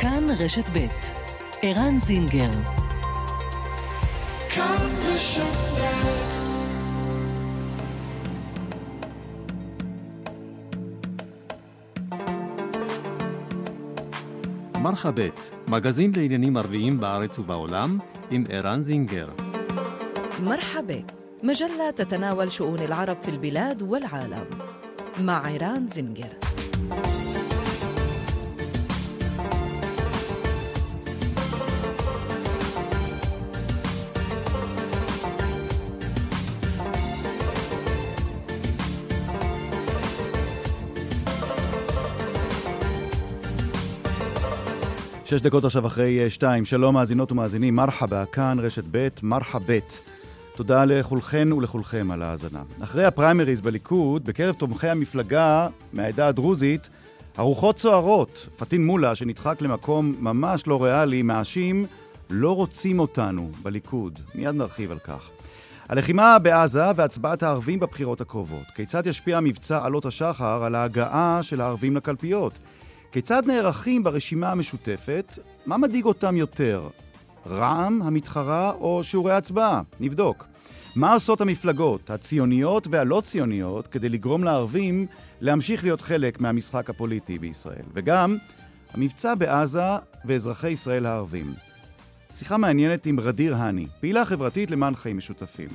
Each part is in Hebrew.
כאן רשת ב' ערן זינגר כאן רשת ב' מרחבת, מגזין לעניינים ערביים בארץ ובעולם, עם ערן זינגר. مرحبت مجلة تتناول شؤون العرب في البلاد والعالم مع عيران زنجر שש דקות עכשיו אחרי שתיים. שלום מאזינות ומאזינים, מרחבה, כאן רשת ב', מרחבת. תודה לכולכן ולכולכם על ההאזנה. אחרי הפריימריז בליכוד, בקרב תומכי המפלגה מהעדה הדרוזית, הרוחות סוערות. פטין מולה, שנדחק למקום ממש לא ריאלי, מאשים לא רוצים אותנו בליכוד. מיד נרחיב על כך. הלחימה בעזה והצבעת הערבים בבחירות הקרובות. כיצד ישפיע מבצע עלות השחר על ההגעה של הערבים לקלפיות? כיצד נערכים ברשימה המשותפת? מה מדאיג אותם יותר? רע"מ המתחרה או שיעורי הצבעה? נבדוק. מה עושות המפלגות, הציוניות והלא ציוניות, כדי לגרום לערבים להמשיך להיות חלק מהמשחק הפוליטי בישראל? וגם, המבצע בעזה ואזרחי ישראל הערבים. שיחה מעניינת עם רדיר האני, פעילה חברתית למען חיים משותפים.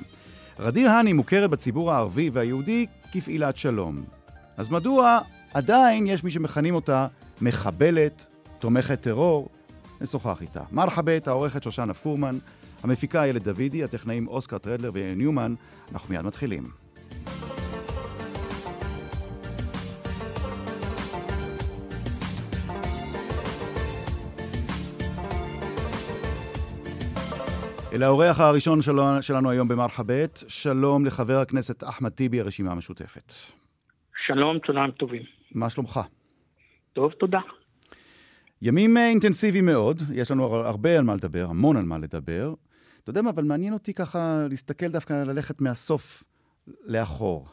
רדיר האני מוכרת בציבור הערבי והיהודי כפעילת שלום. אז מדוע עדיין יש מי שמכנים אותה מחבלת, תומכת טרור? נשוחח איתה. מרחבת, העורכת שושנה פורמן, המפיקה איילת דוידי, הטכנאים אוסקר טרדלר וניומן. אנחנו מיד מתחילים. אל האורח הראשון שלנו, שלנו היום במרחבת, שלום לחבר הכנסת אחמד טיבי, הרשימה המשותפת. שלום, צהריים טובים. מה שלומך? טוב, תודה. ימים אינטנסיביים מאוד, יש לנו הרבה על מה לדבר, המון על מה לדבר. אתה יודע מה, אבל מעניין אותי ככה להסתכל דווקא, ללכת מהסוף לאחור.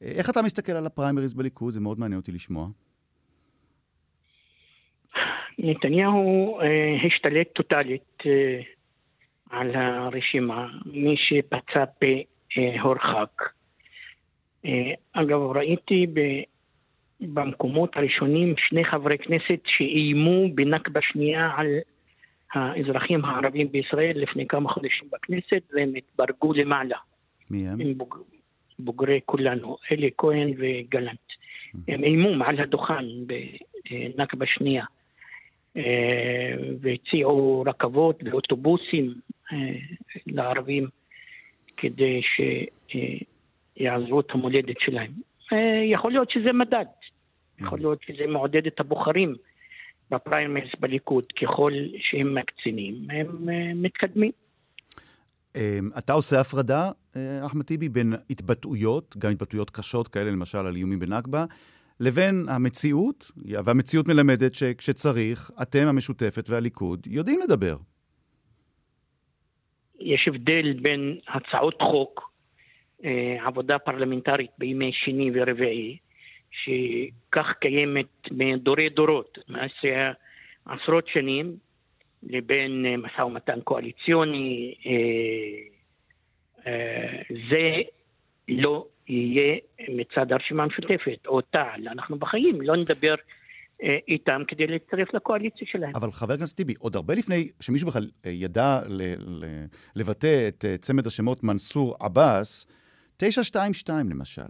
איך אתה מסתכל על הפריימריז בליכוד? זה מאוד מעניין אותי לשמוע. נתניהו אה, השתלט טוטאלית אה, על הרשימה. מי שפצע פה אה, הורחק. אה, אגב, ראיתי ב... במקומות הראשונים שני חברי כנסת שאיימו בנכבה שנייה על האזרחים הערבים בישראל לפני כמה חודשים בכנסת והם התברגו למעלה. מי הם? הם בוג... בוגרי כולנו, אלי כהן וגלנט. Mm-hmm. הם איימו מעל הדוכן בנכבה שנייה אה, והציעו רכבות ואוטובוסים אה, לערבים כדי שיעזבו את המולדת שלהם. אה, יכול להיות שזה מדד. יכול להיות שזה מעודד את הבוחרים בפריימריז בליכוד, ככל שהם מקצינים, הם אה, מתקדמים. אמ, אתה עושה הפרדה, אה, אחמד טיבי, בין התבטאויות, גם התבטאויות קשות כאלה, למשל על איומים בנכבה, לבין המציאות, והמציאות מלמדת שכשצריך, אתם, המשותפת והליכוד, יודעים לדבר. יש הבדל בין הצעות חוק, אה, עבודה פרלמנטרית בימי שני ורביעי, שכך קיימת מדורי דורות, מאז עשרות שנים, לבין משא ומתן קואליציוני, אה, אה, זה לא יהיה מצד הרשימה המשותפת או תע"ל. אנחנו בחיים לא נדבר אה, איתם כדי להצטרף לקואליציה שלהם. אבל חבר הכנסת טיבי, עוד הרבה לפני שמישהו בכלל ידע לבטא את צמד השמות מנסור עבאס, 922 למשל.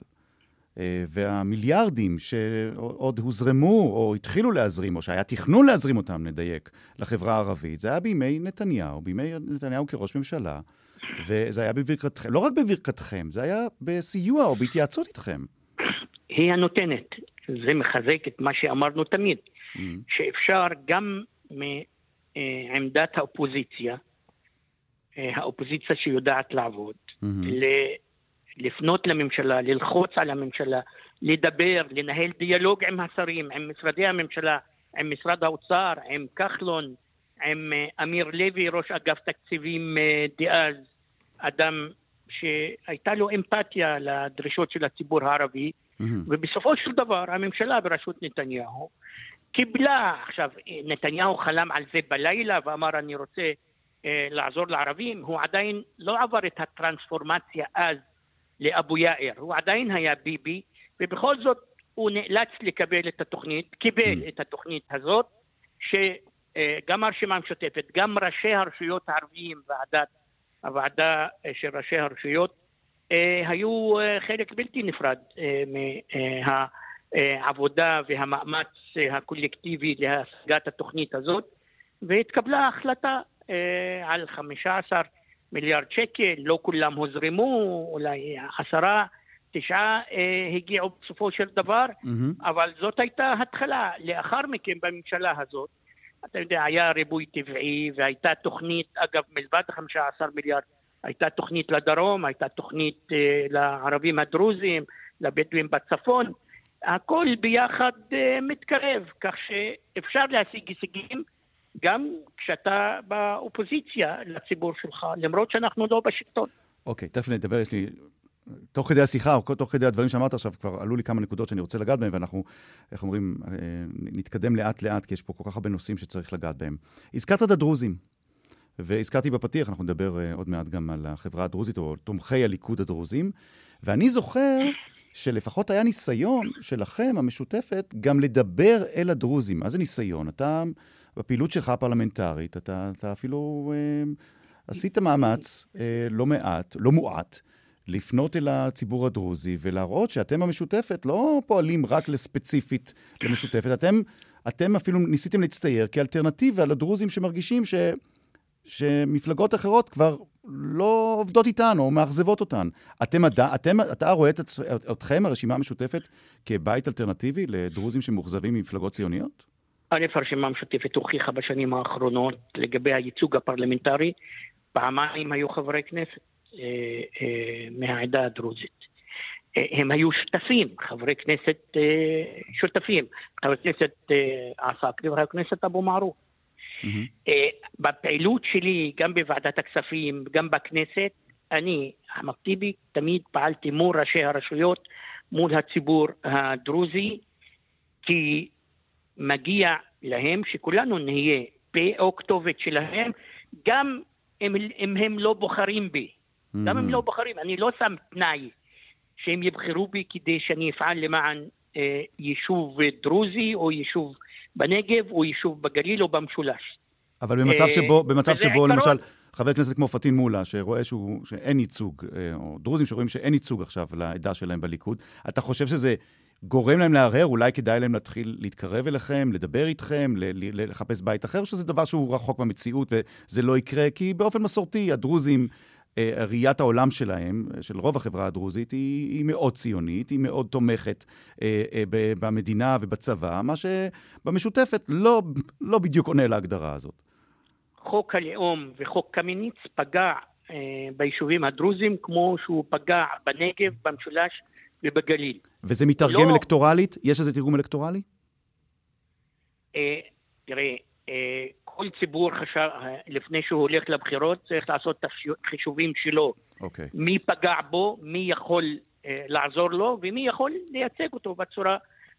אה, והמיליארדים שעוד הוזרמו או התחילו להזרים, או שהיה תכנון להזרים אותם, נדייק, לחברה הערבית, זה היה בימי נתניהו, בימי נתניהו כראש ממשלה, וזה היה בברכתכם, לא רק בברכתכם, זה היה בסיוע או בהתייעצות איתכם. היא הנותנת. זה מחזק את מה שאמרנו תמיד, mm-hmm. שאפשר גם מעמדת האופוזיציה, אה, האופוזיציה שיודעת לעבוד, mm-hmm. לפנות לממשלה, ללחוץ על הממשלה, לדבר, לנהל דיאלוג עם השרים, עם משרדי הממשלה, עם משרד האוצר, עם כחלון, עם אה, אמיר לוי, ראש אגף תקציבים אה, דאז, אדם שהייתה לו אמפתיה לדרישות של הציבור הערבי, mm-hmm. ובסופו של דבר הממשלה בראשות נתניהו קיבלה, עכשיו, נתניהו חלם על זה בלילה ואמר אני רוצה אה, לעזור לערבים, הוא עדיין לא עבר את הטרנספורמציה אז לאבו יאיר, הוא עדיין היה ביבי, ובכל זאת הוא נאלץ לקבל את התוכנית, קיבל mm. את התוכנית הזאת, שגם הרשימה המשותפת, גם ראשי הרשויות הערביים, ועדת, הוועדה אה, של ראשי הרשויות, אה, היו חלק בלתי נפרד מהעבודה והמאמץ הקולקטיבי להשגת התוכנית הזאת, והתקבלה החלטה על 15 מיליארד שקל, לא כולם הוזרמו, אולי עשרה, תשעה אה, הגיעו בסופו של דבר, mm-hmm. אבל זאת הייתה התחלה. לאחר מכן בממשלה הזאת, אתה יודע, היה ריבוי טבעי והייתה תוכנית, אגב, מלבד 15 מיליארד, הייתה תוכנית לדרום, הייתה תוכנית אה, לערבים הדרוזים, לבדואים בצפון. הכל ביחד אה, מתקרב, כך שאפשר להשיג הישגים. גם כשאתה באופוזיציה לציבור שלך, למרות שאנחנו לא בשלטון. אוקיי, תכף נדבר, יש לי... תוך כדי השיחה, או תוך כדי הדברים שאמרת עכשיו, כבר עלו לי כמה נקודות שאני רוצה לגעת בהן, ואנחנו, איך אומרים, אה, נתקדם לאט-לאט, כי יש פה כל כך הרבה נושאים שצריך לגעת בהם. הזכרת את הדרוזים, והזכרתי בפתיח, אנחנו נדבר אה, עוד מעט גם על החברה הדרוזית, או תומכי הליכוד הדרוזים, ואני זוכר שלפחות היה ניסיון שלכם, המשותפת, גם לדבר אל הדרוזים. מה זה ניסיון? אתה... בפעילות שלך הפרלמנטרית, אתה, אתה אפילו אה, עשית מאמץ אה, לא מעט, לא מועט, לפנות אל הציבור הדרוזי ולהראות שאתם המשותפת לא פועלים רק לספציפית למשותפת, אתם, אתם אפילו ניסיתם להצטייר כאלטרנטיבה לדרוזים שמרגישים ש, שמפלגות אחרות כבר לא עובדות איתן או מאכזבות אותן. אתם, אתם, אתה רואה את אתכם, הרשימה המשותפת, כבית אלטרנטיבי לדרוזים שמאוכזבים ממפלגות ציוניות? א', הרשימה המשותפת הוכיחה בשנים האחרונות לגבי הייצוג הפרלמנטרי, פעמיים היו חברי כנסת אה, אה, מהעדה הדרוזית. אה, הם היו שותפים, חברי כנסת אה, שותפים, חבר הכנסת אה, עסאקלי וחבר הכנסת אבו מערוף. Mm-hmm. בפעילות שלי, גם בוועדת הכספים, גם בכנסת, אני, אחמד טיבי, תמיד פעלתי מול ראשי הרשויות, מול הציבור הדרוזי, כי מגיע להם שכולנו נהיה פה או כתובת שלהם, גם אם, אם הם לא בוחרים בי. Mm-hmm. גם אם לא בוחרים, אני לא שם תנאי שהם יבחרו בי כדי שאני אפעל למען אה, יישוב דרוזי או יישוב בנגב או יישוב בגליל או במשולש. אבל במצב אה, שבו, במצב שבו. למשל, חבר כנסת כמו פטין מולא, שרואה שהוא, שאין ייצוג, אה, או דרוזים שרואים שאין ייצוג עכשיו לעדה שלהם בליכוד, אתה חושב שזה גורם להם להרהר, אולי כדאי להם להתחיל להתקרב אליכם, לדבר איתכם, לחפש בית אחר, שזה דבר שהוא רחוק במציאות וזה לא יקרה, כי באופן מסורתי הדרוזים, אה, ראיית העולם שלהם, של רוב החברה הדרוזית, היא, היא מאוד ציונית, היא מאוד תומכת אה, אה, במדינה ובצבא, מה שבמשותפת לא, לא בדיוק עונה להגדרה הזאת. חוק הלאום וחוק קמיניץ פגע אה, ביישובים הדרוזים כמו שהוא פגע בנגב, במשולש ובגליל. וזה מתרגם לא... אלקטורלית? יש איזה תרגום אלקטורלי? אה, תראה, אה, כל ציבור חשב, לפני שהוא הולך לבחירות, צריך לעשות את החישובים שלו. אוקיי. מי פגע בו, מי יכול אה, לעזור לו, ומי יכול לייצג אותו בצורה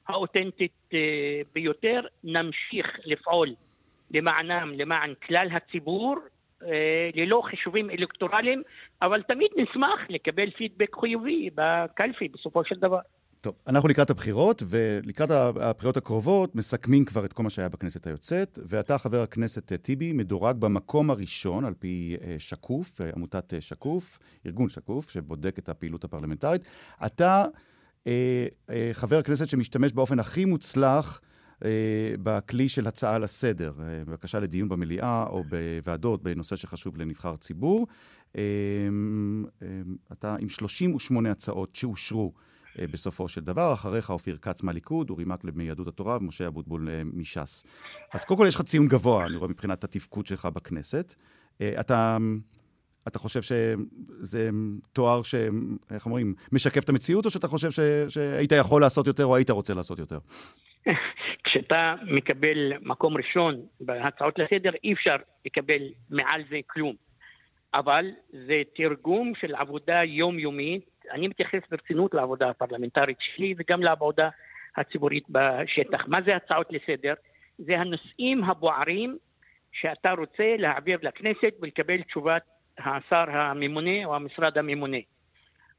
האותנטית אה, ביותר. נמשיך לפעול למענם, למען כלל הציבור, אה, ללא חישובים אלקטורליים, אבל תמיד נשמח לקבל פידבק חיובי בקלפי בסופו של דבר. טוב, אנחנו לקראת הבחירות, ולקראת הבחירות הקרובות מסכמים כבר את כל מה שהיה בכנסת היוצאת, ואתה, חבר הכנסת טיבי, מדורג במקום הראשון על פי אה, שקוף, אה, עמותת שקוף, ארגון שקוף, שבודק את הפעילות הפרלמנטרית. אתה אה, אה, חבר הכנסת שמשתמש באופן הכי מוצלח אה, בכלי של הצעה לסדר, אה, בבקשה לדיון במליאה או בוועדות בנושא שחשוב לנבחר ציבור. אה, אתה עם 38 הצעות שאושרו. בסופו של דבר. אחריך אופיר כץ מהליכוד, אורי מקלב מיהדות התורה ומשה אבוטבול מש"ס. אז קודם כל יש לך ציון גבוה, אני רואה, מבחינת התפקוד שלך בכנסת. אתה, אתה חושב שזה תואר ש... איך אומרים? משקף את המציאות, או שאתה חושב ש... שהיית יכול לעשות יותר או היית רוצה לעשות יותר? כשאתה מקבל מקום ראשון בהצעות לסדר, אי אפשר לקבל מעל זה כלום. אבל זה תרגום של עבודה יומיומית. אני מתייחס ברצינות לעבודה הפרלמנטרית שלי וגם לעבודה הציבורית בשטח. מה זה הצעות לסדר? זה הנושאים הבוערים שאתה רוצה להעביר לכנסת ולקבל תשובת השר הממונה או המשרד הממונה.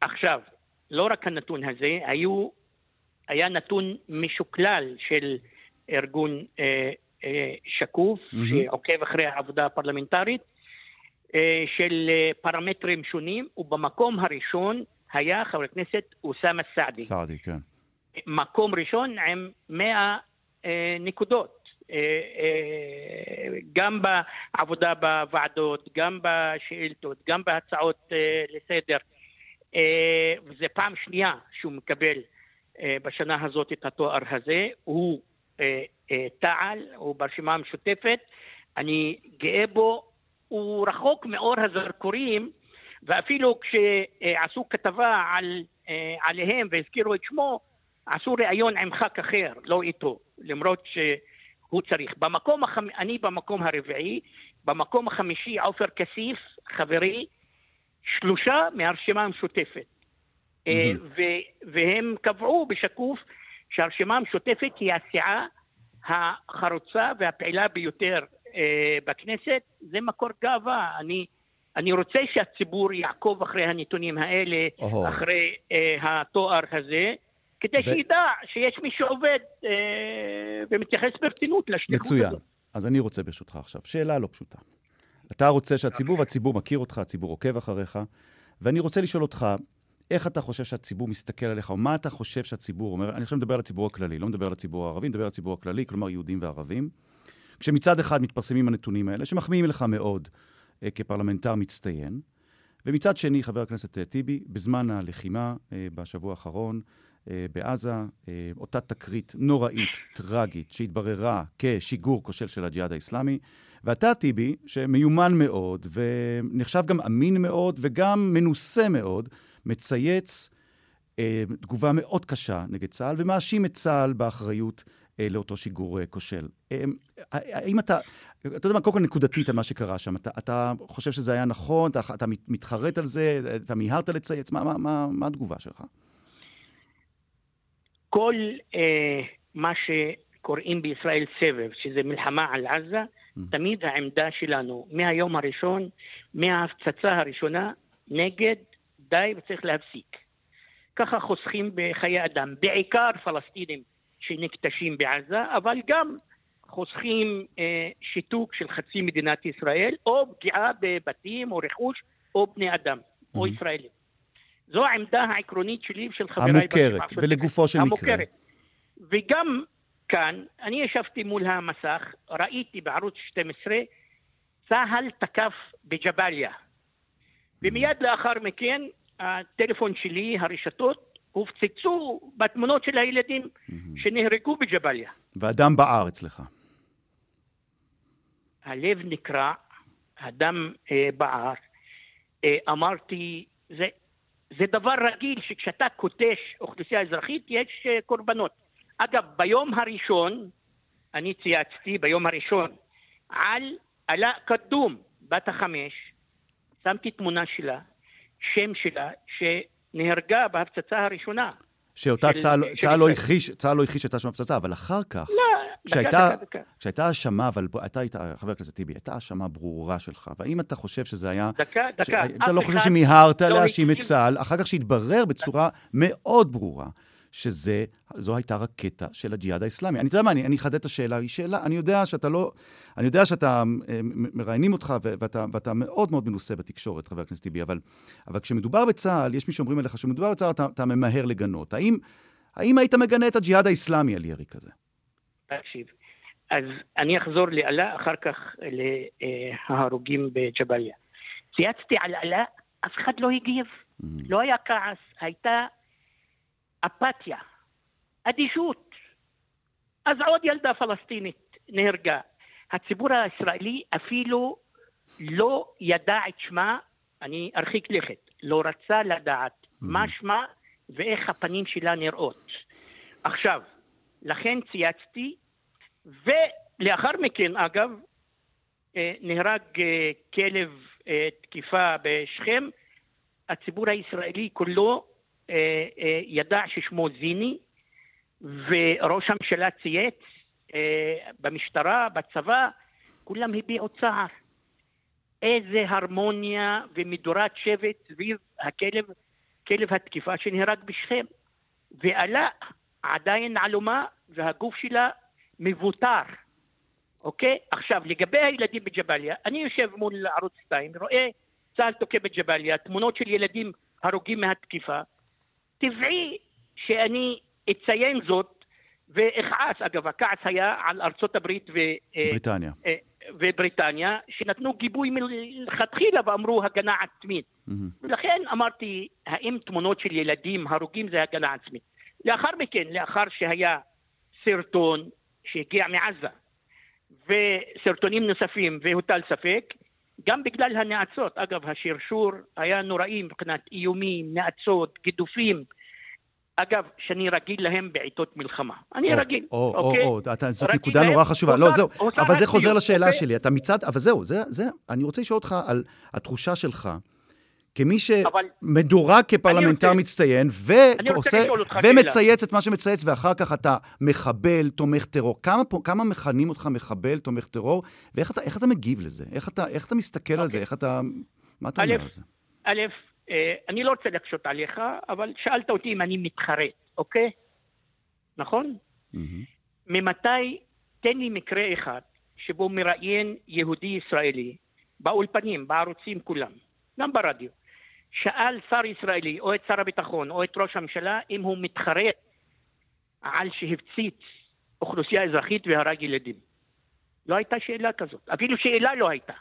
עכשיו, לא רק הנתון הזה, היו, היה נתון משוקלל של ארגון אה, אה, שקוף, mm-hmm. שעוקב אחרי העבודה הפרלמנטרית, אה, של פרמטרים שונים, ובמקום הראשון היה חבר הכנסת אוסאמה סעדי. סעדי, כן. מקום ראשון עם 100 אה, נקודות. גם בעבודה בוועדות, גם בשאילתות, גם בהצעות לסדר. וזו פעם שנייה שהוא מקבל בשנה הזאת את התואר הזה. הוא תע"ל, הוא ברשימה המשותפת. אני גאה בו. הוא רחוק מאור הזרקורים, ואפילו כשעשו כתבה על, אה, עליהם והזכירו את שמו, עשו ראיון עם ח"כ אחר, לא איתו, למרות שהוא צריך. במקום החמ... אני במקום הרביעי, במקום החמישי עופר כסיף, חברי, שלושה מהרשימה המשותפת. Mm-hmm. והם קבעו בשקוף שהרשימה המשותפת היא הסיעה החרוצה והפעילה ביותר אה, בכנסת, זה מקור גאווה. אני, אני רוצה שהציבור יעקוב אחרי הנתונים האלה, oh. אחרי אה, התואר הזה, כדי ו... שידע שיש מי שעובד אה, ומתייחס ברצינות לשליחות הזאת. מצוין. אז אני רוצה ברשותך עכשיו, שאלה לא פשוטה. אתה רוצה שהציבור, והציבור מכיר אותך, הציבור עוקב אחריך, ואני רוצה לשאול אותך, איך אתה חושב שהציבור מסתכל עליך, או מה אתה חושב שהציבור אומר? אני עכשיו מדבר על הציבור הכללי, לא מדבר על הציבור הערבי, מדבר על הציבור הכללי, כלומר יהודים וערבים. כשמצד אחד מתפרסמים הנתונים האלה, שמחמיאים לך מאוד אה, כפרלמנטר מצטיין, ומצד שני, חבר הכנסת אה, טיבי, בזמן הלחימה אה, בשבוע האחרון אה, בעזה, אה, אותה תקרית נוראית, טרגית, שהתבררה כשיגור כושל של הג'יהאד האיסלאמי, ואתה, טיבי, שמיומן מאוד, ונחשב גם אמין מאוד, וגם מנוסה מאוד, מצייץ אה, תגובה מאוד קשה נגד צה"ל, ומאשים את צה"ל באחריות אה, לאותו שיגור אה, כושל. אה, האם אתה, אתה יודע מה, קודם כל נקודתית על מה שקרה שם, אתה, אתה חושב שזה היה נכון, אתה, אתה מתחרט על זה, אתה מיהרת לצייץ, מה, מה, מה, מה התגובה שלך? כל אה, מה שקוראים בישראל סבב, שזה מלחמה על עזה, mm. תמיד העמדה שלנו מהיום הראשון, מההפצצה הראשונה, נגד, די וצריך להפסיק. ככה חוסכים בחיי אדם, בעיקר פלסטינים שנקטשים בעזה, אבל גם חוסכים אה, שיתוק של חצי מדינת ישראל, או פגיעה בבתים או רכוש או בני אדם, mm-hmm. או ישראלים. זו העמדה העקרונית שלי ושל חבריי. המוכרת, ולגופו של המוכרת. מקרה. וגם כאן, אני ישבתי מול המסך, ראיתי בערוץ 12, צה"ל תקף בג'באליה. ומיד לאחר מכן, הטלפון שלי, הרשתות, הופצצו בתמונות של הילדים שנהרגו בג'באליה. והדם בער אצלך. הלב נקרע, הדם אה, בער. אה, אמרתי, זה, זה דבר רגיל שכשאתה כותש אוכלוסייה אזרחית יש אה, קורבנות. אגב, ביום הראשון, אני צייצתי ביום הראשון על עלה קדום, בת החמש, שמתי תמונה שלה, שם שלה, שנהרגה בהפצצה הראשונה. שאותה צה"ל לא הכחיש, צה"ל לא הכחיש שהייתה שם הפצצה, אבל אחר כך, לא, כשהייתה, דקה, דקה. כשהייתה האשמה, אבל אתה היית, חבר הכנסת טיבי, הייתה האשמה ברורה שלך, והאם אתה חושב שזה היה... דקה, דקה. אתה לא חושב שמיהרת לא להאשים את צה"ל, אחר כך שהתברר בצורה מאוד ברורה שזו הייתה רקטה של הג'יהאד האסלאמי. אני, אתה יודע מה, אני אחדד את השאלה, היא שאלה, אני יודע שאתה לא, אני יודע שאתה, אה, מראיינים אותך ואתה, ואתה מאוד מאוד מנוסה בתקשורת, חבר הכנסת טיבי, אבל, אבל כשמדובר בצה"ל, יש מי שאומרים עליך שמדובר בצה"ל, אתה, אתה ממהר לגנות. האם, האם היית מגנה את הג'יהאד האסלאמי על ירי כזה? תקשיב, אז אני אחזור לאלה, אחר כך להרוגים בג'באליה. צייצתי על אלה, אף אחד לא הגיב. Mm-hmm. לא היה כעס, הייתה אפתיה, אדישות. אז עוד ילדה פלסטינית נהרגה. הציבור הישראלי אפילו לא ידע את שמה, אני ארחיק לכת, לא רצה לדעת mm. מה שמה ואיך הפנים שלה נראות. עכשיו, לכן צייצתי, ולאחר מכן, אגב, אה, נהרג אה, כלב אה, תקיפה בשכם, הציבור הישראלי כולו ידע ששמו זיני, וראש הממשלה צייץ אה, במשטרה, בצבא, כולם הביעו צער. איזה הרמוניה ומדורת שבט סביב הכלב, כלב התקיפה שנהרג בשכם. ועלה עדיין עלומה והגוף שלה מבוטר. אוקיי? עכשיו, לגבי הילדים בג'באליה, אני יושב מול ערוץ 2, רואה צה"ל תוקע בג'באליה, תמונות של ילדים הרוגים מהתקיפה. טבעי שאני אציין זאת ואכעס, אגב, הכעס היה על ארצות הברית ו... אה, בריטניה. אה, ובריטניה, שנתנו גיבוי מלכתחילה ואמרו הגנה עצמית. Mm-hmm. ולכן אמרתי, האם תמונות של ילדים הרוגים זה הגנה עצמית? לאחר מכן, לאחר שהיה סרטון שהגיע מעזה, וסרטונים נוספים והוטל ספק, גם בגלל הנאצות, אגב, השרשור היה נוראי מבחינת איומים, נאצות, גידופים, אגב, שאני רגיל להם בעיתות מלחמה. אני או, רגיל, או, אוקיי? או, או, אתה, זאת נקודה נורא חשובה. לא, זהו, אבל זה חוזר לשאלה אוקיי? שלי. אתה מצד, אבל זהו, זה, זה, אני רוצה לשאול אותך על התחושה שלך. כמי שמדורג כפרלמנטר רוצה, מצטיין, ועושה, ומצייץ את מה שמצייץ, ואחר כך אתה מחבל, תומך טרור. כמה, כמה מכנים אותך מחבל, תומך טרור, ואיך אתה, אתה מגיב לזה? איך אתה, איך אתה מסתכל אוקיי. על זה? אוקיי. איך אתה... מה אתה אומר על זה? א', אה, אני לא רוצה להקשות עליך, אבל שאלת אותי אם אני מתחרט, אוקיי? נכון? Mm-hmm. ממתי, תן לי מקרה אחד שבו מראיין יהודי ישראלי באולפנים, בערוצים כולם, גם ברדיו, שאל שר ישראלי או את שר הביטחון או את ראש הממשלה אם הוא מתחרט על שהפציץ אוכלוסייה אזרחית והרג ילדים. לא הייתה שאלה כזאת, אפילו שאלה לא הייתה.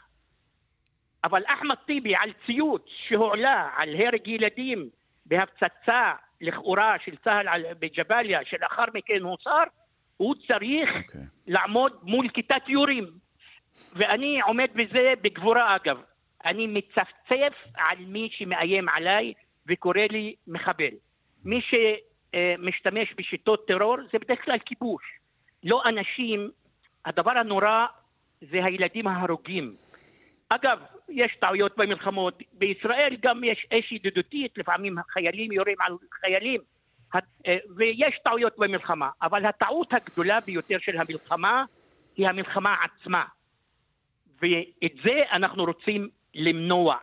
אבל אחמד טיבי על ציוץ שהועלה על הרג ילדים בהפצצה לכאורה של צה"ל בג'באליה, שלאחר מכן הוא שר, הוא צריך okay. אוקיי. לעמוד מול כיתת יורים. ואני עומד בזה בגבורה אגב. אני מצפצף על מי שמאיים עליי וקורא לי מחבל. מי שמשתמש בשיטות טרור זה בדרך כלל כיבוש. לא אנשים, הדבר הנורא זה הילדים ההרוגים. אגב, יש טעויות במלחמות. בישראל גם יש אש ידידותית, לפעמים חיילים יורים על חיילים, אה, ויש טעויות במלחמה. אבל הטעות הגדולה ביותר של המלחמה היא המלחמה עצמה. ואת זה אנחנו רוצים למנוע.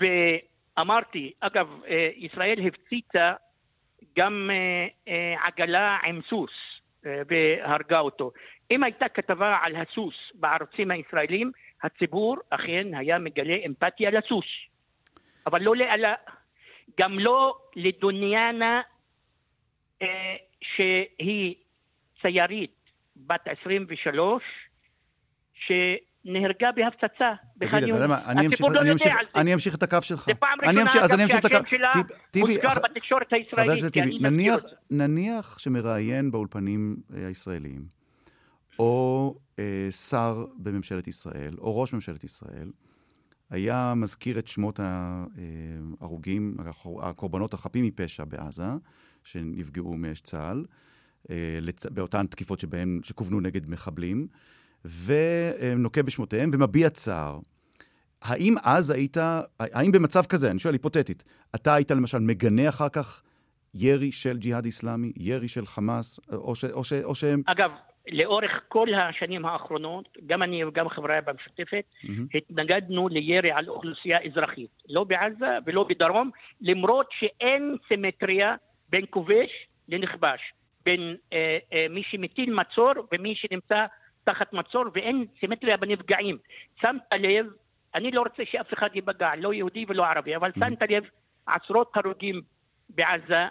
ואמרתי, אגב, אה, ישראל הפציצה גם אה, עגלה עם סוס והרגה אותו. אם הייתה כתבה על הסוס בערוצים הישראלים, הציבור אכן היה מגלה אמפתיה לסוס, אבל לא לאלה, גם לא לדוניאנה אה, שהיא ציירית בת 23, שנהרגה בהפצצה בח'אן יונס. הציבור לא יודע על זה. אני אמשיך את הקו שלך. זה פעם ראשונה אגב שהשם שלה מוזכר בתקשורת הישראלית. נניח שמראיין באולפנים אה, הישראליים או אה, שר בממשלת ישראל, או ראש ממשלת ישראל, היה מזכיר את שמות ההרוגים, הקורבנות החפים מפשע בעזה, שנפגעו מאש צה"ל, אה, באותן תקיפות שבהן, שכוונו נגד מחבלים, ונוקב בשמותיהם ומביע צער. האם אז היית, האם במצב כזה, אני שואל היפותטית, אתה היית למשל מגנה אחר כך ירי של ג'יהאד איסלאמי, ירי של חמאס, או, ש, או, ש, או שהם... אגב, לאורך כל השנים האחרונות, גם אני וגם חבריי במשותפת, mm-hmm. התנגדנו לירי על אוכלוסייה אזרחית, לא בעזה ולא בדרום, למרות שאין סימטריה בין כובש לנכבש, בין אה, אה, מי שמטיל מצור ומי שנמצא תחת מצור, ואין סימטריה בנפגעים. שמת לב, אני לא רוצה שאף אחד ייפגע, לא יהודי ולא ערבי, אבל mm-hmm. שמת לב, עשרות הרוגים בעזה,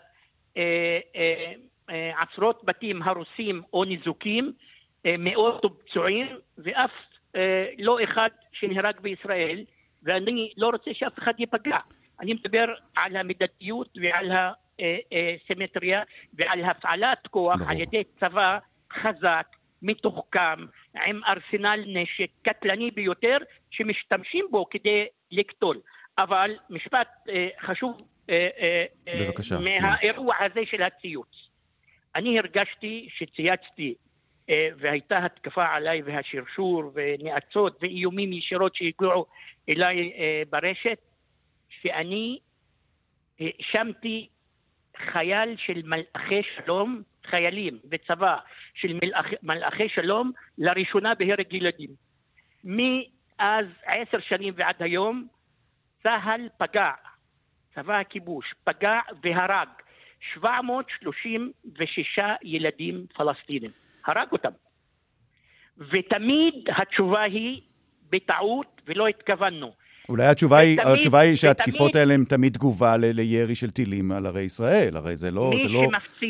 אה, אה, אה, עשרות בתים הרוסים או ניזוקים, אה, מאות פצועים, ואף אה, לא אחד שנהרג בישראל, ואני לא רוצה שאף אחד ייפגע. אני מדבר על המידתיות ועל הסימטריה ועל הפעלת כוח על ידי צבא חזק, מתוחכם, עם ארסנל נשק קטלני ביותר, שמשתמשים בו כדי לקטול. אבל משפט חשוב בבקשה, מהאירוע הזה של הציוץ. אני הרגשתי שצייצתי אה, והייתה התקפה עליי והשרשור ונאצות ואיומים ישירות שהגיעו אליי אה, ברשת, שאני האשמתי חייל של מלאכי שלום, חיילים וצבא של מלאכ, מלאכי שלום, לראשונה בהרג ילדים. מאז עשר שנים ועד היום, צה"ל פגע, צבא הכיבוש, פגע והרג 736 ילדים פלסטינים. הרג אותם. ותמיד התשובה היא בטעות ולא התכוונו. אולי התשובה היא, ותמיד, התשובה היא שהתקיפות ותמיד, האלה הן תמיד תגובה ל, לירי של טילים על ערי ישראל. הרי זה לא, זה לא,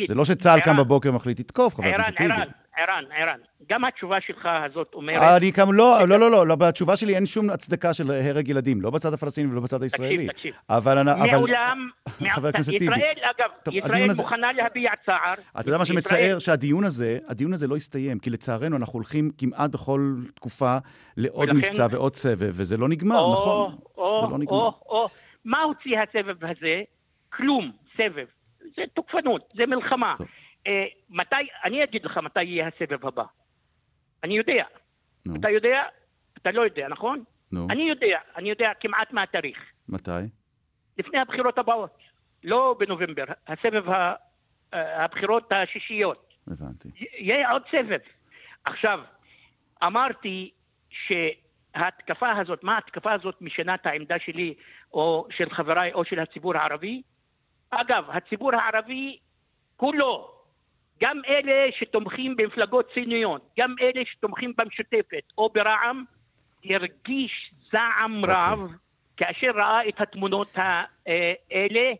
זה לא שצה"ל קם בבוקר ומחליט לתקוף, חבר הכנסת טיבי. ערן, ערן, גם התשובה שלך הזאת אומרת... אני כמה, לא, לא, לא, לא, לא, בתשובה שלי אין שום הצדקה של הרג ילדים, לא בצד הפלסטיני ולא בצד הישראלי. תקשיב, תקשיב. אבל... מעולם, חבר הכנסת טיבי. ישראל, אגב, ישראל מוכנה להביע צער. אתה יודע מה שמצער? שהדיון הזה, הדיון הזה לא הסתיים, כי לצערנו אנחנו הולכים כמעט בכל תקופה לעוד מבצע ועוד סבב, וזה לא נגמר, נכון? או, לא או, או, מה הוציא הסבב הזה? כלום, סבב. זה תוקפנות, זה מלחמה. טוב. אה, מתי, אני אגיד לך מתי יהיה הסבב הבא. אני יודע. נו. אתה יודע? אתה לא יודע, נכון? נו. אני יודע, אני יודע כמעט מה התאריך. מתי? לפני הבחירות הבאות. לא בנובמבר, הסבב ה... אה, הבחירות השישיות. הבנתי. יהיה עוד סבב. עכשיו, אמרתי שההתקפה הזאת, מה ההתקפה הזאת משנה את העמדה שלי או של חבריי או של הציבור הערבי? אגב, הציבור הערבי כולו גם אלה שתומכים במפלגות ציניות, גם אלה שתומכים במשותפת או ברע"מ, הרגיש זעם okay. אוקיי. רב כאשר ראה את התמונות האלה,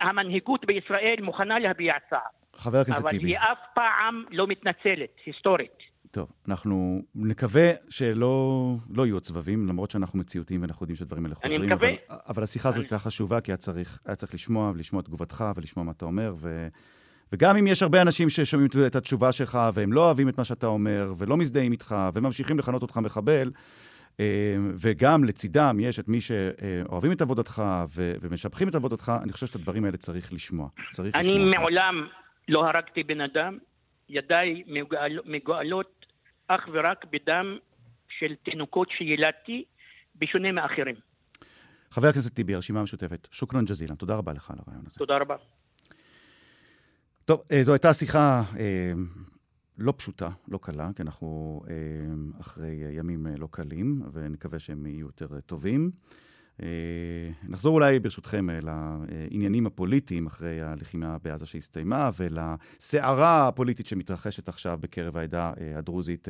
והמנהיגות בישראל מוכנה להביע צער. חבר הכנסת טיבי. אבל היא אף פעם לא מתנצלת, היסטורית. טוב, אנחנו נקווה שלא לא יהיו עוד סבבים, למרות שאנחנו מציאותיים ואנחנו יודעים שהדברים האלה חוזרים. אני מקווה. אבל, אבל השיחה הזאת הייתה חשובה, כי היה צריך, היה צריך לשמוע ולשמוע את תגובתך ולשמוע מה אתה אומר, ו... וגם אם יש הרבה אנשים ששומעים את התשובה שלך והם לא אוהבים את מה שאתה אומר ולא מזדהים איתך וממשיכים לכנות אותך מחבל, אה, וגם לצידם יש את מי שאוהבים את עבודתך ומשבחים את עבודתך, אני חושב שאת הדברים האלה צריך לשמוע. צריך אני לשמוע מעולם לא הרגתי בן אדם, ידיי מגואל, מגואלות אך ורק בדם של תינוקות שילדתי, בשונה מאחרים. חבר הכנסת טיבי, הרשימה המשותפת, שוכרן ג'זילן, תודה רבה לך על הרעיון הזה. תודה רבה. טוב, אה, זו הייתה שיחה אה, לא פשוטה, לא קלה, כי אנחנו אה, אחרי ימים לא קלים, ונקווה שהם יהיו יותר טובים. נחזור אולי, ברשותכם, לעניינים הפוליטיים אחרי הלחימה בעזה שהסתיימה, ולסערה הפוליטית שמתרחשת עכשיו בקרב העדה הדרוזית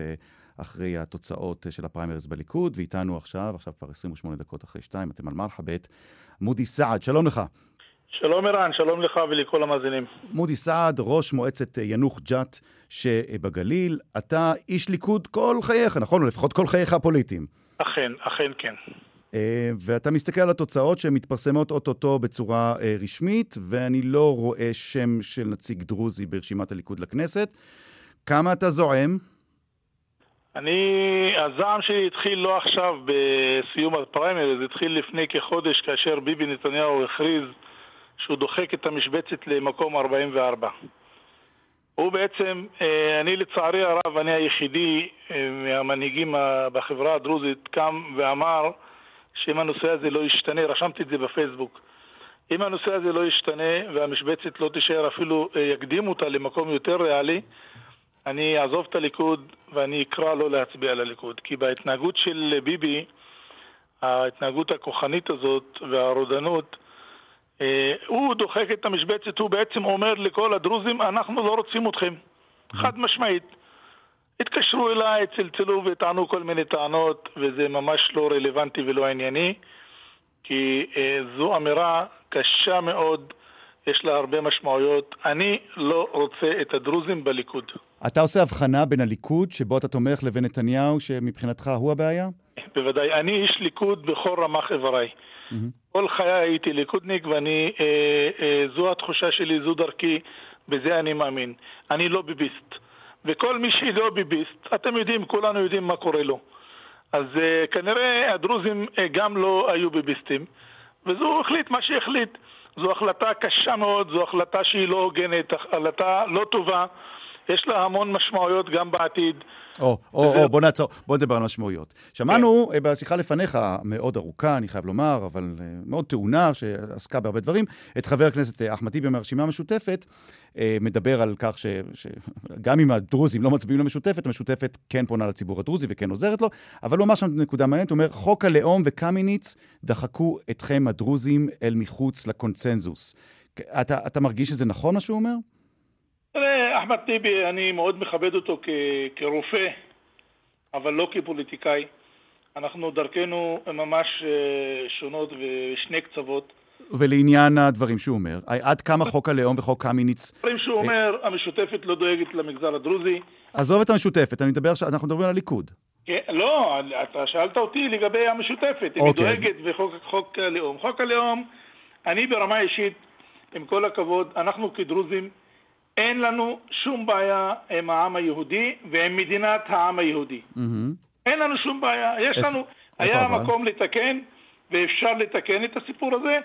אחרי התוצאות של הפריימריז בליכוד, ואיתנו עכשיו, עכשיו כבר 28 דקות אחרי שתיים, אתם על מרחבת, מודי סעד, שלום לך. שלום ערן, שלום לך ולכל המאזינים. מודי סעד, ראש מועצת ינוח ג'ת שבגליל, אתה איש ליכוד כל חייך, נכון? או לפחות כל חייך הפוליטיים. אכן, אכן כן. אה, ואתה מסתכל על התוצאות שמתפרסמות אוטוטו בצורה אה, רשמית, ואני לא רואה שם של נציג דרוזי ברשימת הליכוד לכנסת. כמה אתה זועם? אני, הזעם שלי התחיל לא עכשיו בסיום הפריימריז, התחיל לפני כחודש כאשר ביבי נתניהו הכריז שהוא דוחק את המשבצת למקום 44. הוא בעצם, אה, אני לצערי הרב, אני היחידי אה, מהמנהיגים בחברה הדרוזית קם ואמר שאם הנושא הזה לא ישתנה, רשמתי את זה בפייסבוק, אם הנושא הזה לא ישתנה והמשבצת לא תישאר אפילו, אה, יקדימו אותה למקום יותר ריאלי, אני אעזוב את הליכוד ואני אקרא לא להצביע לליכוד. כי בהתנהגות של ביבי, ההתנהגות הכוחנית הזאת והרודנות, הוא דוחק את המשבצת, הוא בעצם אומר לכל הדרוזים, אנחנו לא רוצים אתכם. חד משמעית. התקשרו אליי, צלצלו וטענו כל מיני טענות, וזה ממש לא רלוונטי ולא ענייני, כי אה, זו אמירה קשה מאוד, יש לה הרבה משמעויות. אני לא רוצה את הדרוזים בליכוד. אתה עושה הבחנה בין הליכוד, שבו אתה תומך, לבין נתניהו, שמבחינתך הוא הבעיה? בוודאי. אני איש ליכוד בכל רמ"ח איבריי. Mm-hmm. כל חיי הייתי ליכודניק ואני, אה, אה, זו התחושה שלי, זו דרכי, בזה אני מאמין. אני לא ביביסט. וכל מי שלא ביביסט, אתם יודעים, כולנו יודעים מה קורה לו. אז אה, כנראה הדרוזים אה, גם לא היו ביביסטים, וזו החליט מה שהחליט. זו החלטה קשה מאוד, זו החלטה שהיא לא הוגנת, החלטה לא טובה. יש לה המון משמעויות גם בעתיד. או, או, או, בוא נעצור, בוא נדבר על משמעויות. שמענו כן. בשיחה לפניך, מאוד ארוכה, אני חייב לומר, אבל אה, מאוד טעונה, שעסקה בהרבה דברים, את חבר הכנסת אה, אחמד טיבי מהרשימה המשותפת, מדבר על כך שגם אם הדרוזים לא מצביעים למשותפת, המשותפת כן פונה לציבור הדרוזי וכן עוזרת לו, אבל הוא אמר שם נקודה מעניינת, הוא אומר, חוק הלאום וקמיניץ דחקו אתכם הדרוזים אל מחוץ לקונצנזוס. אתה, אתה מרגיש שזה נכון מה שהוא אומר? תראה, אחמד טיבי, אני מאוד מכבד אותו כ- כרופא, אבל לא כפוליטיקאי. אנחנו דרכנו ממש אה, שונות ושני קצוות. ולעניין הדברים שהוא אומר, עד כמה חוק הלאום וחוק קמיניץ... דברים שהוא אומר, המשותפת לא דואגת למגזר הדרוזי. עזוב את המשותפת, אני מדבר, אנחנו מדברים על הליכוד. כן, לא, אתה שאלת אותי לגבי המשותפת, אם היא אוקיי, דואגת בחוק הלאום. חוק הלאום, אני ברמה אישית, עם כל הכבוד, אנחנו כדרוזים אין לנו שום בעיה עם העם היהודי ועם מדינת העם היהודי. Mm-hmm. אין לנו שום בעיה. יש לנו, היה אבל? מקום לתקן, ואפשר לתקן את הסיפור הזה,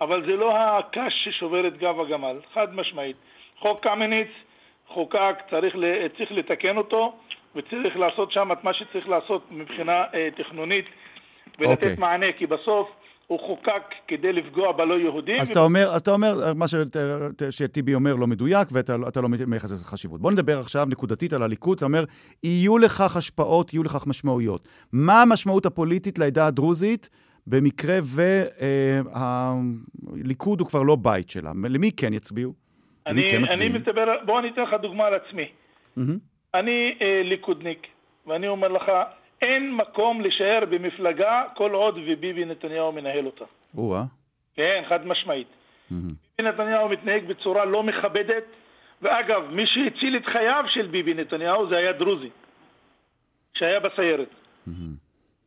אבל זה לא הקש ששובר את גב הגמל, חד משמעית. חוק קמיניץ חוקק, צריך, צריך לתקן אותו, וצריך לעשות שם את מה שצריך לעשות מבחינה אה, תכנונית, ולתת okay. אוקיי. מענה, כי בסוף הוא חוקק כדי לפגוע בלא יהודים. אז, ו... אתה, אומר, אז אתה אומר, מה שטיבי אומר לא מדויק, ואתה לא מייחס לזה חשיבות. בוא נדבר עכשיו נקודתית על הליכוד. אתה אומר, יהיו לכך השפעות, יהיו לכך משמעויות. מה המשמעות הפוליטית לעדה הדרוזית במקרה והליכוד הוא כבר לא בית שלה? למי כן יצביעו? אני, כן אני מדבר, בוא אני אתן לך דוגמה על עצמי. Mm-hmm. אני אה, ליכודניק, ואני אומר לך, אין מקום להישאר במפלגה כל עוד וביבי נתניהו מנהל אותה. או-אה. כן, חד משמעית. ביבי נתניהו מתנהג בצורה לא מכבדת, ואגב, מי שהציל את חייו של ביבי נתניהו זה היה דרוזי, שהיה בסיירת.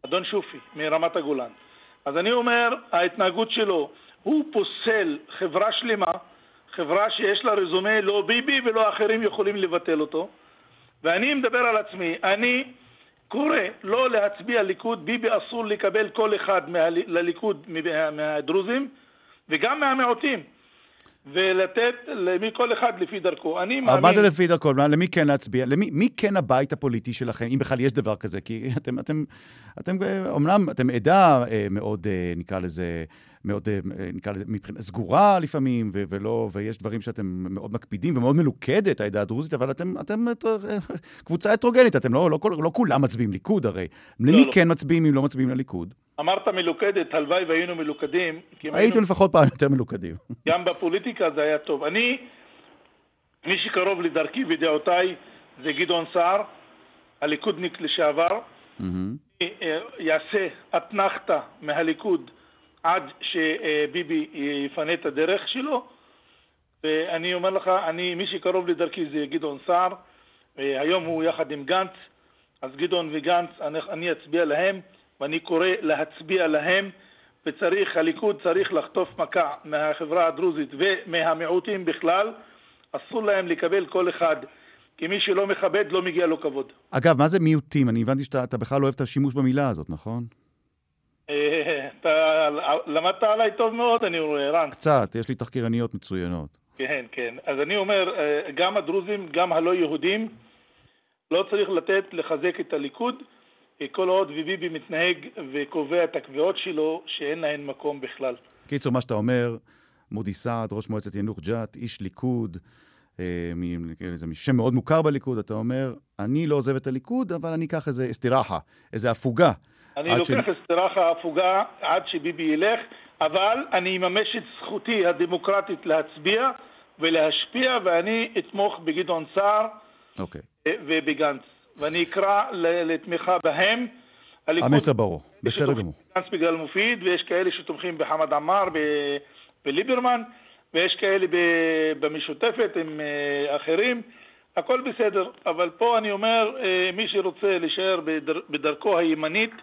אדון שופי, מרמת הגולן. אז אני אומר, ההתנהגות שלו, הוא פוסל חברה שלמה, חברה שיש לה רזומה, לא ביבי ולא אחרים יכולים לבטל אותו. ואני מדבר על עצמי, אני קורא לא להצביע ליכוד, ביבי אסור לקבל כל אחד מה, לליכוד מה, מהדרוזים וגם מהמיעוטים. ולתת מכל אחד לפי דרכו. אני מאמין... מה זה לפי דרכו? למי כן להצביע? למי מי כן הבית הפוליטי שלכם, אם בכלל יש דבר כזה? כי אתם, אתם, אתם, אומנם אתם עדה אה, מאוד, אה, נקרא לזה, מאוד, אה, נקרא לזה, מבחינה סגורה לפעמים, ו- ולא, ויש דברים שאתם מאוד מקפידים ומאוד מלוכדת, העדה הדרוזית, אבל אתם, אתם קבוצה הטרוגנית, אתם לא, לא, לא, לא כולם מצביעים ליכוד הרי. לא, למי לא. כן מצביעים אם לא מצביעים לליכוד? אמרת מלוכדת, הלוואי והיינו מלוכדים. הייתם היינו... לפחות פעם יותר מלוכדים. גם בפוליטיקה זה היה טוב. אני, מי שקרוב לדרכי ודעותיי זה גדעון סער, הליכודניק לשעבר. Mm-hmm. יעשה אתנחתא מהליכוד עד שביבי יפנה את הדרך שלו. ואני אומר לך, אני, מי שקרוב לדרכי זה גדעון סער. היום הוא יחד עם גנץ, אז גדעון וגנץ, אני, אני אצביע להם. ואני קורא להצביע להם, וצריך, הליכוד צריך לחטוף מכה מהחברה הדרוזית ומהמיעוטים בכלל, אסור להם לקבל כל אחד. כי מי שלא מכבד, לא מגיע לו כבוד. אגב, מה זה מיעוטים? אני הבנתי שאתה בכלל לא אוהב את השימוש במילה הזאת, נכון? אה, אתה למדת עליי טוב מאוד, אני רואה, רן. קצת, יש לי תחקירניות מצוינות. כן, כן. אז אני אומר, אה, גם הדרוזים, גם הלא יהודים, לא צריך לתת לחזק את הליכוד, כל עוד וביבי מתנהג וקובע את הקביעות שלו, שאין להן מקום בכלל. קיצור, מה שאתה אומר, מודי סעד, ראש מועצת ינוח ג'ת, איש ליכוד, אה, איזה שם מאוד מוכר בליכוד, אתה אומר, אני לא עוזב את הליכוד, אבל אני אקח איזה אסתירחה, איזה הפוגה. אני לוקח ש... אסתירחה, הפוגה, עד שביבי ילך, אבל אני אממש את זכותי הדמוקרטית להצביע ולהשפיע, ואני אתמוך בגדעון סער okay. אוקיי. ובגנץ. ואני אקרא לתמיכה בהם. המסר ברור, בסדר גמור. גנץ בגלל מופיד, ויש כאלה שתומכים בחמד עמאר, בליברמן, ויש כאלה במשותפת עם אה, אחרים. הכל בסדר, אבל פה אני אומר, אה, מי שרוצה להישאר בדרכו הימנית,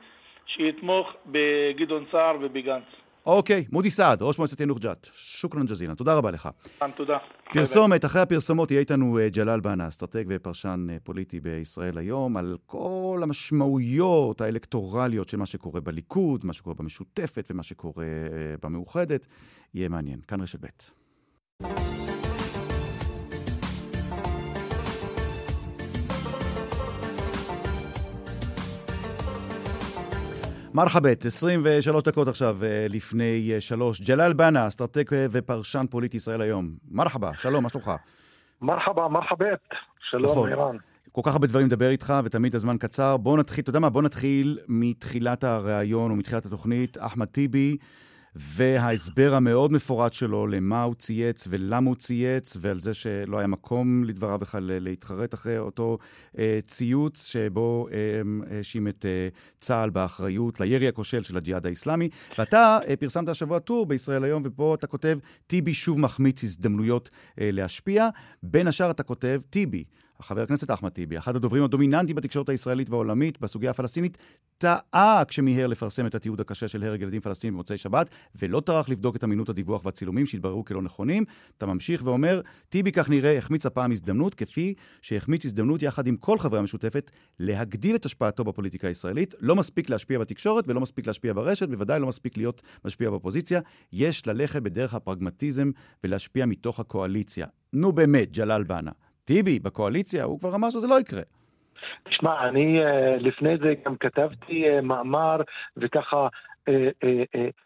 שיתמוך בגדעון סער ובגנץ. אוקיי, מודי סעד, ראש מועצת ינוח ג'ת. شكرا جزيلا, תודה רבה לך. תודה. פרסומת, אחרי הפרסומות יהיה איתנו אה, ג'לאל בנה, אסטרטג ופרשן אה, פוליטי בישראל היום, על כל המשמעויות האלקטורליות של מה שקורה בליכוד, מה שקורה במשותפת ומה שקורה אה, במאוחדת. יהיה מעניין. כאן רשת ב'. מרחבת, 23 דקות עכשיו אה, לפני אה, שלוש. ג'לאל בנה, אסטרטג ופרשן פוליטי ישראל היום. مرحبا, שלום, מה שלומך? مرحبا, مرحبتين. שלום, נכון. ערן. כל כך הרבה דברים לדבר איתך, ותמיד הזמן קצר. בוא נתחיל, אתה יודע מה? בוא נתחיל מתחילת הריאיון או מתחילת התוכנית. אחמד טיבי וההסבר המאוד מפורט שלו למה הוא צייץ ולמה הוא צייץ, ועל זה שלא היה מקום לדבריו בכלל להתחרט אחרי אותו אה, ציוץ, שבו אה, האשים אה, את אה, צה"ל באחריות לירי הכושל של הג'יהאד האיסלאמי. ואתה אה, פרסמת השבוע טור בישראל היום, ופה אתה כותב, טיבי שוב מחמיץ הזדמנויות אה, להשפיע. בין השאר אתה כותב, טיבי. חבר הכנסת אחמד טיבי, אחד הדוברים הדומיננטיים בתקשורת הישראלית והעולמית בסוגיה הפלסטינית, טעה כשמיהר לפרסם את התיעוד הקשה של הרג ילדים פלסטינים במוצאי שבת, ולא טרח לבדוק את אמינות הדיווח והצילומים שהתבררו כלא נכונים. אתה ממשיך ואומר, טיבי כך נראה החמיץ הפעם הזדמנות, כפי שהחמיץ הזדמנות יחד עם כל חברי המשותפת, להגדיל את השפעתו בפוליטיקה הישראלית. לא מספיק להשפיע בתקשורת ולא מספיק להשפיע ברשת, בוודאי לא מספיק להיות משפיע באופוזיציה. יש ללכת בדרך הפרגמטיזם ולהשפיע מתוך הקואליציה. נו באמת, ג'לאל בנה. טיבי בקואליציה, הוא כבר אמר שזה לא יקרה. תשמע, אני אה, לפני זה גם כתבתי אה, מאמר וככה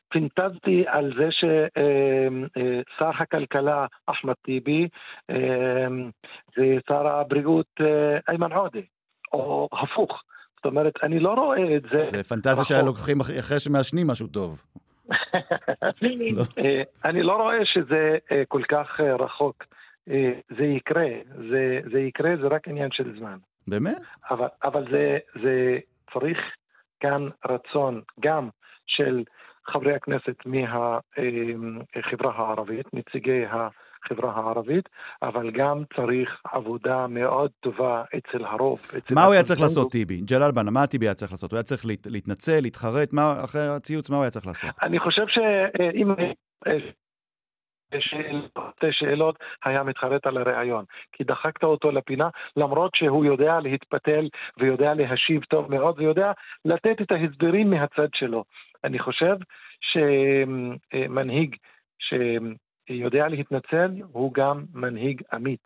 פינטזתי על זה ששר הכלכלה אחמד טיבי ושר הבריאות איימן עודה, או הפוך. זאת אומרת, אני לא רואה את זה... זה פנטזיה שהיה לוקחים אחרי שמעשנים משהו טוב. אני לא רואה שזה כל כך רחוק. אה, זה יקרה, זה, זה יקרה, זה רק עניין של זמן. באמת? אבל, אבל זה, זה צריך כאן רצון גם של חברי הכנסת מהחברה הערבית, נציגי החברה הערבית, אבל גם צריך עבודה מאוד טובה אצל הרוב. אצל מה הוא היה צריך לעשות, טיבי? ג'לאל בנה, מה טיבי היה צריך לעשות? הוא היה צריך להתנצל, להתחרט? מה, אחרי הציוץ, מה הוא היה צריך לעשות? אני חושב שאם שתי שאלות היה מתחרט על הראיון. כי דחקת אותו לפינה, למרות שהוא יודע להתפתל ויודע להשיב טוב מאוד ויודע לתת את ההסברים מהצד שלו. אני חושב שמנהיג שיודע להתנצל הוא גם מנהיג אמיץ.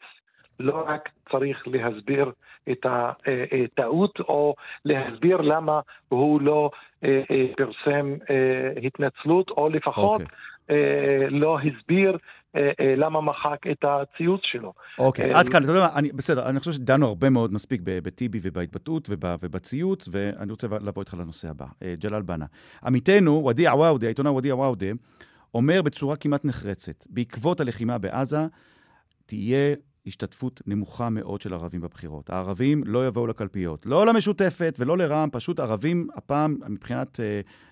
לא רק צריך להסביר את הטעות או להסביר למה הוא לא אה, אה, פרסם אה, התנצלות, או לפחות okay. אה, לא הסביר אה, אה, למה מחק את הציוץ שלו. אוקיי, עד כאן, אתה יודע מה, בסדר, אני חושב שדנו הרבה מאוד מספיק בטיבי ובהתבטאות ובציוץ, ואני רוצה לבוא איתך לנושא הבא. ג'לאל בנה. עמיתנו, ודיע וואודה, העיתונאי ודיע וואודה, אומר בצורה כמעט נחרצת, בעקבות הלחימה בעזה, תהיה השתתפות נמוכה מאוד של ערבים בבחירות. הערבים לא יבואו לקלפיות. לא למשותפת ולא לרע"מ, פשוט ערבים, הפעם, מבחינת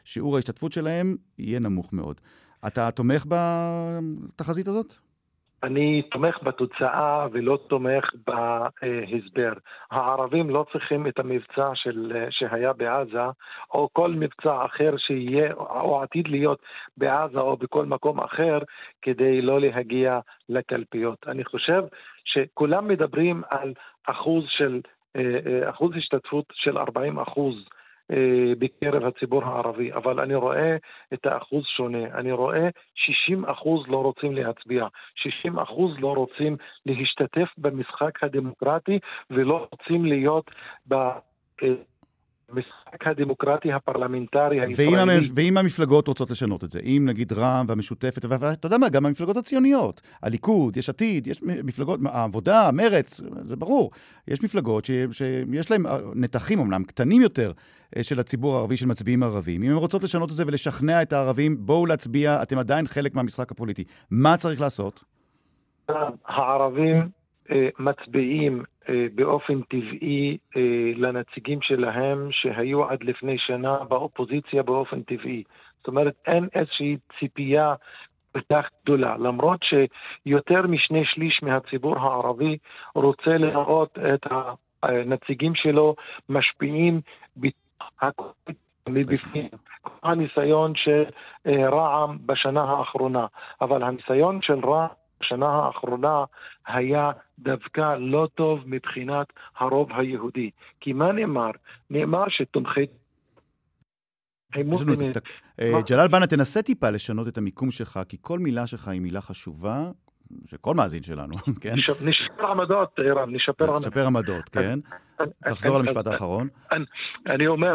שיעור ההשתתפות שלהם, יהיה נמוך מאוד. אתה תומך בתחזית הזאת? אני תומך בתוצאה ולא תומך בהסבר. הערבים לא צריכים את המבצע של, שהיה בעזה, או כל מבצע אחר שיהיה, או עתיד להיות בעזה או בכל מקום אחר, כדי לא להגיע לקלפיות. אני חושב שכולם מדברים על אחוז של, אה, אה, אחוז השתתפות של 40 אחוז. אה, בקרב הציבור הערבי, אבל אני רואה את האחוז שונה. אני רואה 60 אחוז לא רוצים להצביע, 60 אחוז לא רוצים להשתתף במשחק הדמוקרטי ולא רוצים להיות ב... המשחק הדמוקרטי הפרלמנטרי הישראלי. ואם, ואם המפלגות רוצות לשנות את זה, אם נגיד רע"מ והמשותפת, ואתה יודע מה, גם המפלגות הציוניות, הליכוד, יש עתיד, יש מפלגות, העבודה, מרץ, זה ברור. יש מפלגות ש, שיש להן אה, נתחים אמנם קטנים יותר אה, של הציבור הערבי, של מצביעים ערבים. אם הן רוצות לשנות את זה ולשכנע את הערבים, בואו להצביע, אתם עדיין חלק מהמשחק הפוליטי. מה צריך לעשות? הערבים מצביעים אה, באופן טבעי אה, לנציגים שלהם שהיו עד לפני שנה באופוזיציה באופן טבעי. זאת אומרת, אין איזושהי ציפייה כך גדולה, למרות שיותר משני שליש מהציבור הערבי רוצה לראות את הנציגים שלו משפיעים מבפנים. הניסיון של רע"מ בשנה האחרונה, אבל הניסיון של רע"מ בשנה האחרונה היה דווקא לא טוב מבחינת הרוב היהודי. כי מה נאמר? נאמר שתומכי... אה, ג'לאל בנה, תנסה טיפה לשנות את המיקום שלך, כי כל מילה שלך היא מילה חשובה, שכל מאזין שלנו, כן? נשפר עמדות, ערן, נשפר עמדות. נשפר עמדות, כן. תחזור על המשפט האחרון. אני אומר,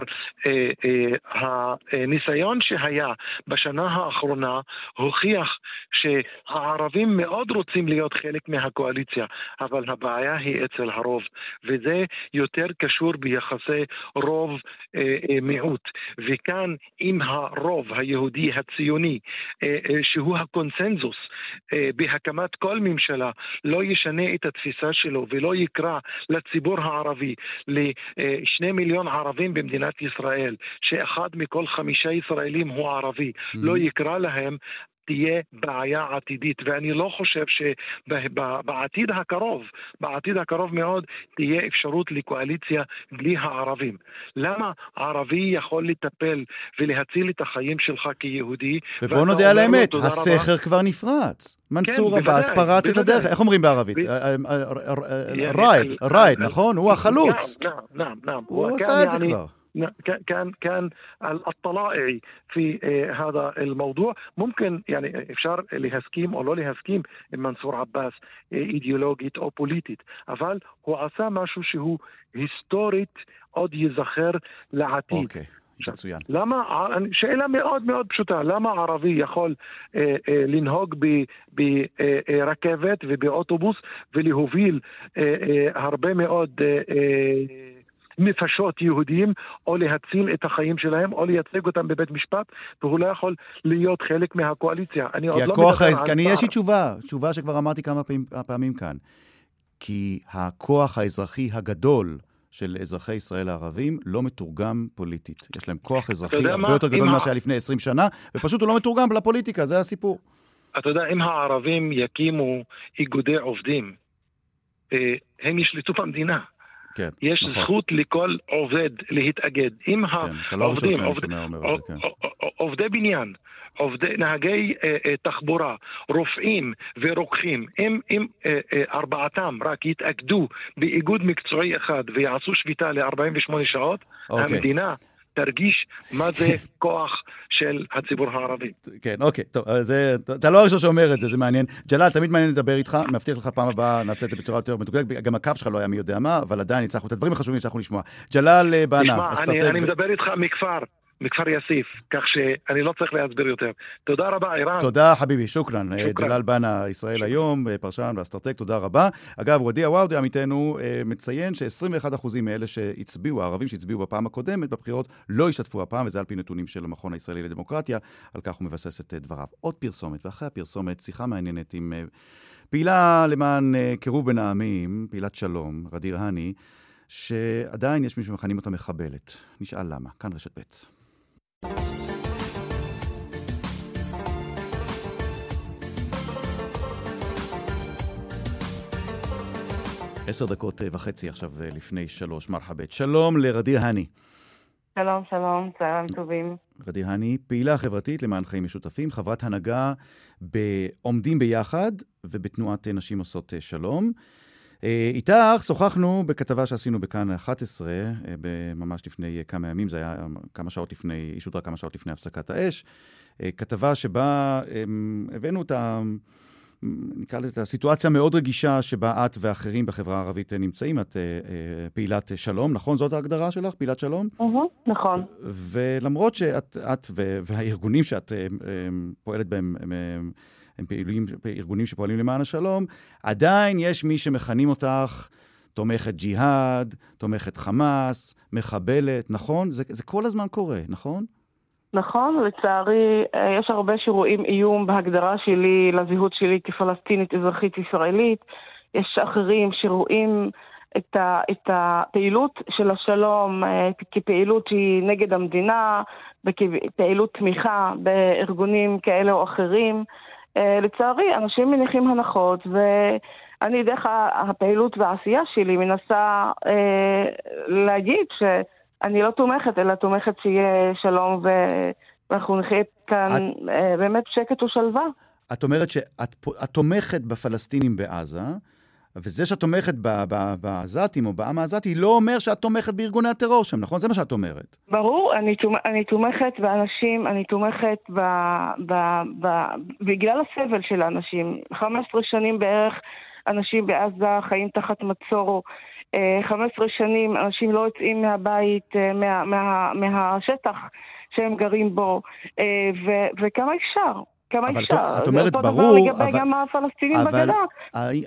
הניסיון שהיה בשנה האחרונה הוכיח שהערבים מאוד רוצים להיות חלק מהקואליציה, אבל הבעיה היא אצל הרוב, וזה יותר קשור ביחסי רוב-מיעוט. וכאן, אם הרוב היהודי הציוני, שהוא הקונסנזוס בהקמת כל ממשלה, לא ישנה את התפיסה שלו ולא יקרא לציבור הערבי, לשני מיליון ערבים במדינת ישראל, שאחד מכל חמישה ישראלים הוא ערבי, mm-hmm. לא יקרא להם, תהיה בעיה עתידית, ואני לא חושב שבעתיד הקרוב, בעתיד הקרוב מאוד, תהיה אפשרות לקואליציה בלי הערבים. למה ערבי יכול לטפל ולהציל את החיים שלך כיהודי? ובוא נודה על האמת, הסכר כבר נפרץ. מנסור כן, עבאס פרץ את הדרך, איך אומרים בערבית? רייד, רייד, נכון? הוא החלוץ. הוא עשה את זה כבר. كان كان الطلائعي في هذا الموضوع ممكن يعني אפשר להסכים או לא להסכים עם מנסור עבאס אידיאולוגית או פוליטית, אבל הוא עשה משהו שהוא היסטורית עוד ייזכר לעתיד. אוקיי. מצוין. למה, שאלה מאוד מאוד פשוטה, למה ערבי יכול אה, אה, לנהוג ברכבת ובאוטובוס ולהוביל אה, אה, הרבה מאוד אה, אה, נפשות יהודים, או להציל את החיים שלהם, או לייצג אותם בבית משפט, והוא לא יכול להיות חלק מהקואליציה. אני עוד לא מדבר על... כי יש לי תשובה, תשובה שכבר אמרתי כמה פעמים, פעמים כאן. כי הכוח האזרחי הגדול של אזרחי ישראל הערבים לא מתורגם פוליטית. יש להם כוח אזרחי הרבה מה? יותר גדול ממה שהיה לפני 20 שנה, ופשוט הוא לא מתורגם לפוליטיקה, זה הסיפור. אתה יודע, אם הערבים יקימו איגודי עובדים, אה, הם ישלטו במדינה. כן, יש נכון. זכות לכל עובד להתאגד. אם כן, העובדים, לא עובד, עובד, כן. עובדי בניין, עובדי, נהגי אה, אה, תחבורה, רופאים ורוקחים, אם, אם אה, אה, ארבעתם רק יתאגדו באיגוד מקצועי אחד ויעשו שביתה ל-48 שעות, אוקיי. המדינה תרגיש מה זה כוח של הציבור הערבי. כן, אוקיי, טוב, זה, אתה לא הראשון שאומר את זה, זה מעניין. ג'לאל, תמיד מעניין לדבר איתך, מבטיח לך פעם הבאה נעשה את זה בצורה יותר מתוקדת, גם הקו שלך לא היה מי יודע מה, אבל עדיין הצלחנו את הדברים החשובים שאנחנו לשמוע. ג'לאל אה, בנה, אסטרטג... תשמע, אני, אני מדבר איתך מכפר. מכפר יאסיף, כך שאני לא צריך להסביר יותר. תודה רבה, ערן. תודה, חביבי, شكرا. אה, ג'לאל בנה, ישראל היום, אה, פרשן ואסטרטג, תודה רבה. אגב, ודיע עוואודה עמיתנו אה, מציין ש-21% מאלה שהצביעו, הערבים שהצביעו בפעם הקודמת בבחירות, לא השתתפו הפעם, וזה על פי נתונים של המכון הישראלי לדמוקרטיה, על כך הוא מבסס את דבריו. עוד פרסומת, ואחרי הפרסומת, שיחה מעניינת עם פעילה למען קירוב בין העמים, פעילת שלום, ע'דיר הני, שעדיין יש מי שמכנים אותה מחבלת. נשאל למה. כאן רשת ב'. עשר דקות וחצי עכשיו לפני שלוש, מרחבת. שלום לרדיר האני. שלום, שלום, צהריים טובים. רדיר האני, פעילה חברתית למען חיים משותפים, חברת הנהגה בעומדים ביחד ובתנועת נשים עושות שלום. אה, איתך שוחחנו בכתבה שעשינו בכאן 11, אה, ממש לפני כמה ימים, זה היה כמה שעות לפני, היא שודרה כמה שעות לפני הפסקת האש. אה, כתבה שבה הבאנו את ה... נקרא לזה, את הסיטואציה המאוד רגישה שבה את ואחרים בחברה הערבית נמצאים. את פעילת שלום, נכון? זאת ההגדרה שלך? פעילת שלום? נכון. ולמרות שאת את והארגונים שאת פועלת בהם הם פעילים, ארגונים שפועלים למען השלום, עדיין יש מי שמכנים אותך תומכת ג'יהאד, תומכת חמאס, מחבלת, נכון? זה, זה כל הזמן קורה, נכון? נכון, לצערי אה, יש הרבה שרואים איום בהגדרה שלי לזהות שלי כפלסטינית אזרחית ישראלית. יש אחרים שרואים את, ה, את הפעילות של השלום אה, כפעילות שהיא נגד המדינה וכפעילות תמיכה בארגונים כאלה או אחרים. אה, לצערי, אנשים מניחים הנחות, ואני דרך הפעילות והעשייה שלי מנסה אה, להגיד שאני לא תומכת, אלא תומכת שיהיה שלום ואנחנו נחיה כאן את... אה, באמת שקט ושלווה. את אומרת שאת תומכת בפלסטינים בעזה, וזה שאת תומכת בעזתים או בעם העזתי לא אומר שאת תומכת בארגוני הטרור שם, נכון? זה מה שאת אומרת. ברור, אני, תומכ, אני תומכת באנשים, אני תומכת ב, ב, ב, בגלל הסבל של האנשים. 15 שנים בערך אנשים בעזה חיים תחת מצור 15 שנים אנשים לא יוצאים מהבית, מה, מה, מהשטח שהם גרים בו, ו, וכמה אפשר? כמה אבל אפשר? את אומרת, אותו ברור, דבר לגבי אבל- גם הפלסטינים אבל, בגדה.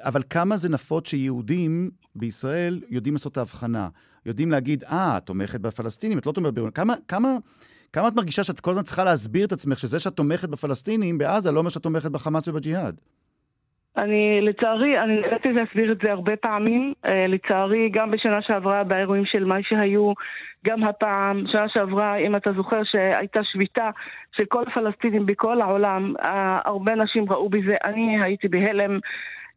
אבל כמה זה נפוץ שיהודים בישראל יודעים לעשות את ההבחנה? יודעים להגיד, אה, את תומכת בפלסטינים, את לא תומכת ב... כמה, כמה, כמה את מרגישה שאת כל הזמן צריכה להסביר את עצמך שזה שאת תומכת בפלסטינים בעזה לא אומר שאת תומכת בחמאס ובג'יהאד? אני, לצערי, אני נאלצתי להסביר את זה הרבה פעמים. אה, לצערי, גם בשנה שעברה, באירועים של מה שהיו, גם הפעם, שנה שעברה, אם אתה זוכר שהייתה שביתה של כל הפלסטינים בכל העולם, אה, הרבה נשים ראו בזה, אני הייתי בהלם.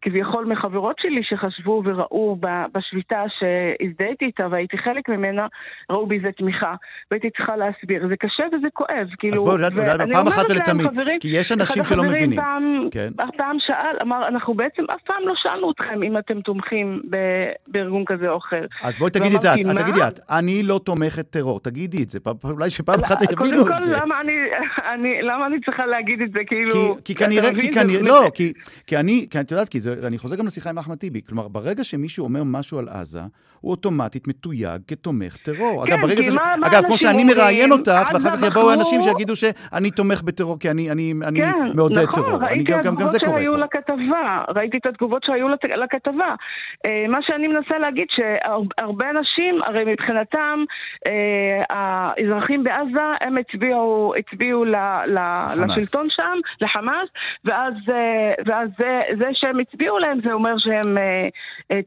כביכול מחברות שלי שחשבו וראו בשביתה שהזדהיתי איתה והייתי חלק ממנה, ראו בזה תמיכה. והייתי צריכה להסביר. זה קשה וזה כואב, כאילו... אז בואו, ואני פעם אחת ולתמיד, כי יש אנשים שלא מבינים. פעם, כן. פעם שאל, אמר, אנחנו בעצם אף פעם לא שאלנו אתכם אם אתם תומכים ב- בארגון כזה או אחר. אז בואי תגידי את זה את, תגידי? את, אני לא תומכת טרור, תגידי את זה, אולי שפעם אחת לא, יבינו קודם את כל, זה. למה אני, אני, למה אני צריכה להגיד את זה, כאילו... כי, כנראה? כי זה כנראה, לא, כי, כי אני, כי את יודעת, כי זה, אני חוזר גם לשיחה עם אחמד טיבי. כלומר, ברגע שמישהו אומר משהו על עזה, הוא אוטומטית מתויג כתומך טרור. כן, אגב, ברגע זה, ש- מה- מה אגב, כמו שאני? מראיין אותך, עזה ואחר כך יבואו בחרו- אנשים שיגידו שאני תומך בטרור, כי אני, אני, אני כן, מעודד נכון, טרור. אני ראיתי גם, גם, גם זה התגובות קורה שהיו פה. לכתבה, ראיתי את התגובות שהיו לת- לכתבה. אה, מה שאני מנסה להגיד, שהרבה אנשים, הרי מבחינתם, אה, האזרחים בעזה, הם הצביעו, הצביעו ל. לשלטון שם, לחמאס, ואז, אה, ואז זה, זה שהם הצביעו להם, זה אומר שהם, אה, אה,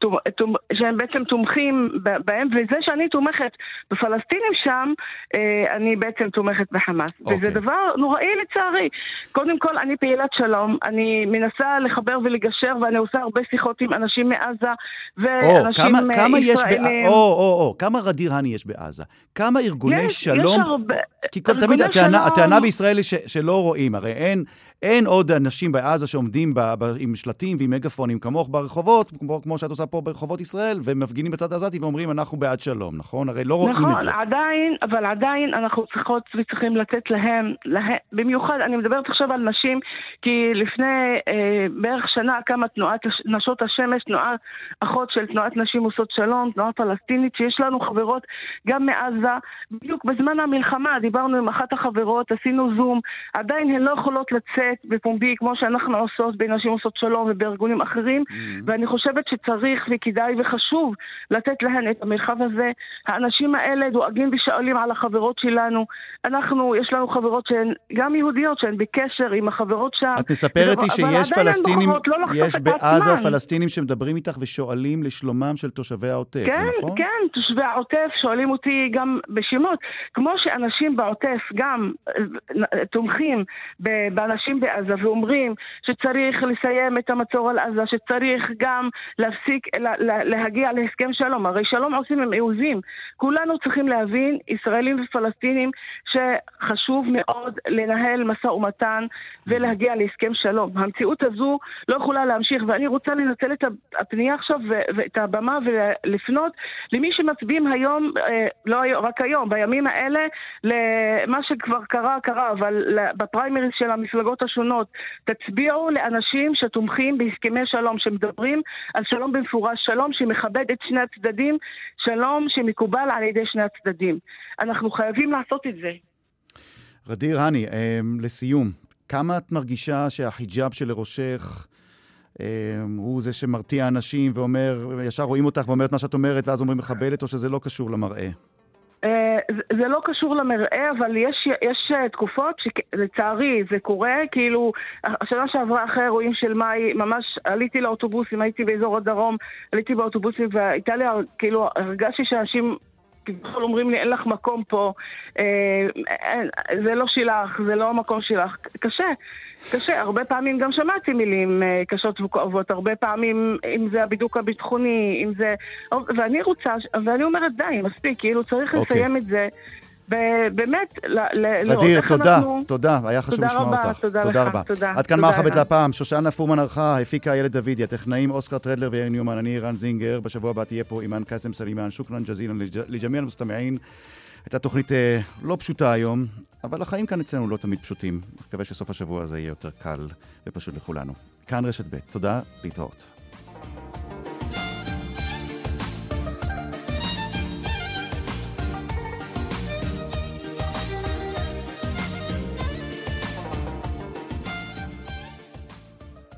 שהם בעצם תומכים בהם, וזה שאני תומכת בפלסטינים שם, אה, אני בעצם תומכת בחמאס. אוקיי. וזה דבר נוראי לצערי. קודם כל, אני פעילת שלום, אני מנסה לחבר ולגשר, ואני עושה הרבה שיחות עם אנשים מעזה, ואנשים כמה, אה, כמה בע- ישראלים. או, או, או, כמה רדיר האני יש בעזה? כמה ארגוני יש- שלום... יש הרבה. כי כל, תמיד הטענה, הטענה בישראל היא שלא רואים, הרי אין, אין עוד אנשים בעזה שעומדים ב, ב, עם שלטים ועם מגפונים כמוך ברחובות, כמו, כמו שאת עושה פה ברחובות ישראל, ומפגינים בצד העזתי ואומרים, אנחנו בעד שלום, נכון? הרי לא רואים נכון, את זה. עדיין, אבל עדיין אנחנו צריכות וצריכים לתת להם, להם, במיוחד, אני מדברת עכשיו על נשים, כי לפני אה, בערך שנה קמה תנועת נשות השמש, תנועה אחות של תנועת נשים עושות שלום, תנועה פלסטינית, שיש לנו חברות גם מעזה, בדיוק בזמן המלחמה דיברנו עם אחת החברות, עשינו זום, עדיין הן לא יכולות לצאת בפומבי כמו שאנחנו עושות בנשים עושות שלום ובארגונים אחרים, Mm-hmm. ואני חושבת שצריך וכדאי וחשוב לתת להן את המרחב הזה. האנשים האלה דואגים ושואלים על החברות שלנו. אנחנו, יש לנו חברות שהן גם יהודיות, שהן בקשר עם החברות שם. את מספרת לי שיש פלסטינים, לא יש בעזה. פלסטינים שמדברים איתך ושואלים לשלומם של תושבי העוטף, כן, זה נכון? כן, תושבי העוטף שואלים אותי גם בשמות. כמו שאנשים בעוטף גם אה, תומכים ב- בעזה ואומרים שצריך לסיים את המצור על עזה, שצריך גם להפסיק, לה- לה- להגיע להסכם שלום. הרי שלום עושים עם אויבים. כולנו צריכים להבין, ישראלים ופלסטינים, שחשוב מאוד לנהל משא ומתן ולהגיע להסכם שלום. המציאות הזו לא יכולה להמשיך, ואני רוצה לנצל את הפנייה עכשיו ואת הבמה ולפנות למי שמצביעים היום, אה, לא היום, רק היום, בימים האלה, למה שכבר קרה, קרה, אבל בפריימריז של המפלגות השונות, תצביעו לאנשים שתומכים בהסכמי שלום, שמדברים על שלום במפורש, שלום שמכבד את שני הצדדים, שלום שמקובל על ידי שני הצדדים. אנחנו חייבים לעשות את זה. רדיר האני, אה, לסיום, כמה את מרגישה שהחיג'אב שלראשך אה, הוא זה שמרתיע אנשים ואומר, ישר רואים אותך ואומרת מה שאת אומרת, ואז אומרים מחבלת, או שזה לא קשור למראה? אה, זה- לא קשור למראה, אבל יש, יש אה, תקופות שלצערי זה קורה, כאילו, השנה שעברה אחרי האירועים של מאי, ממש עליתי לאוטובוסים, הייתי באזור הדרום, עליתי באוטובוסים והייתה לי, כאילו, הרגשתי שאנשים... כביכול אומרים לי, אין לך מקום פה, אה, אין, זה לא שלך, זה לא המקום שלך. קשה, קשה. הרבה פעמים גם שמעתי מילים אה, קשות וכואבות, הרבה פעמים, אם זה הבידוק הביטחוני, אם זה... ואני רוצה, ואני אומרת, די, מספיק, כאילו צריך אוקיי. לסיים את זה. ב- באמת, ל- ל- לראות רדיר, איך תודה, אנחנו... תודה, היה חשוב תודה לשמוע רבה, אותך. תודה לך, רבה. תודה, עד כאן תודה, מרחבת ערן. להפעם, שושנה פורמן ערכה, הפיקה איילת דוידי, הטכנאים אוסקר טרדלר ויאיר ניומן, אני ערן זינגר, בשבוע הבא תהיה פה אימאן קאסם סלימאן, شكرا جزيلا לג'מיע המוסטמעין. הייתה תוכנית אה, לא פשוטה היום, אבל החיים כאן אצלנו לא תמיד פשוטים. מקווה שסוף השבוע הזה יהיה יותר קל ופשוט לכולנו. כאן רשת ב', תודה, להתראות.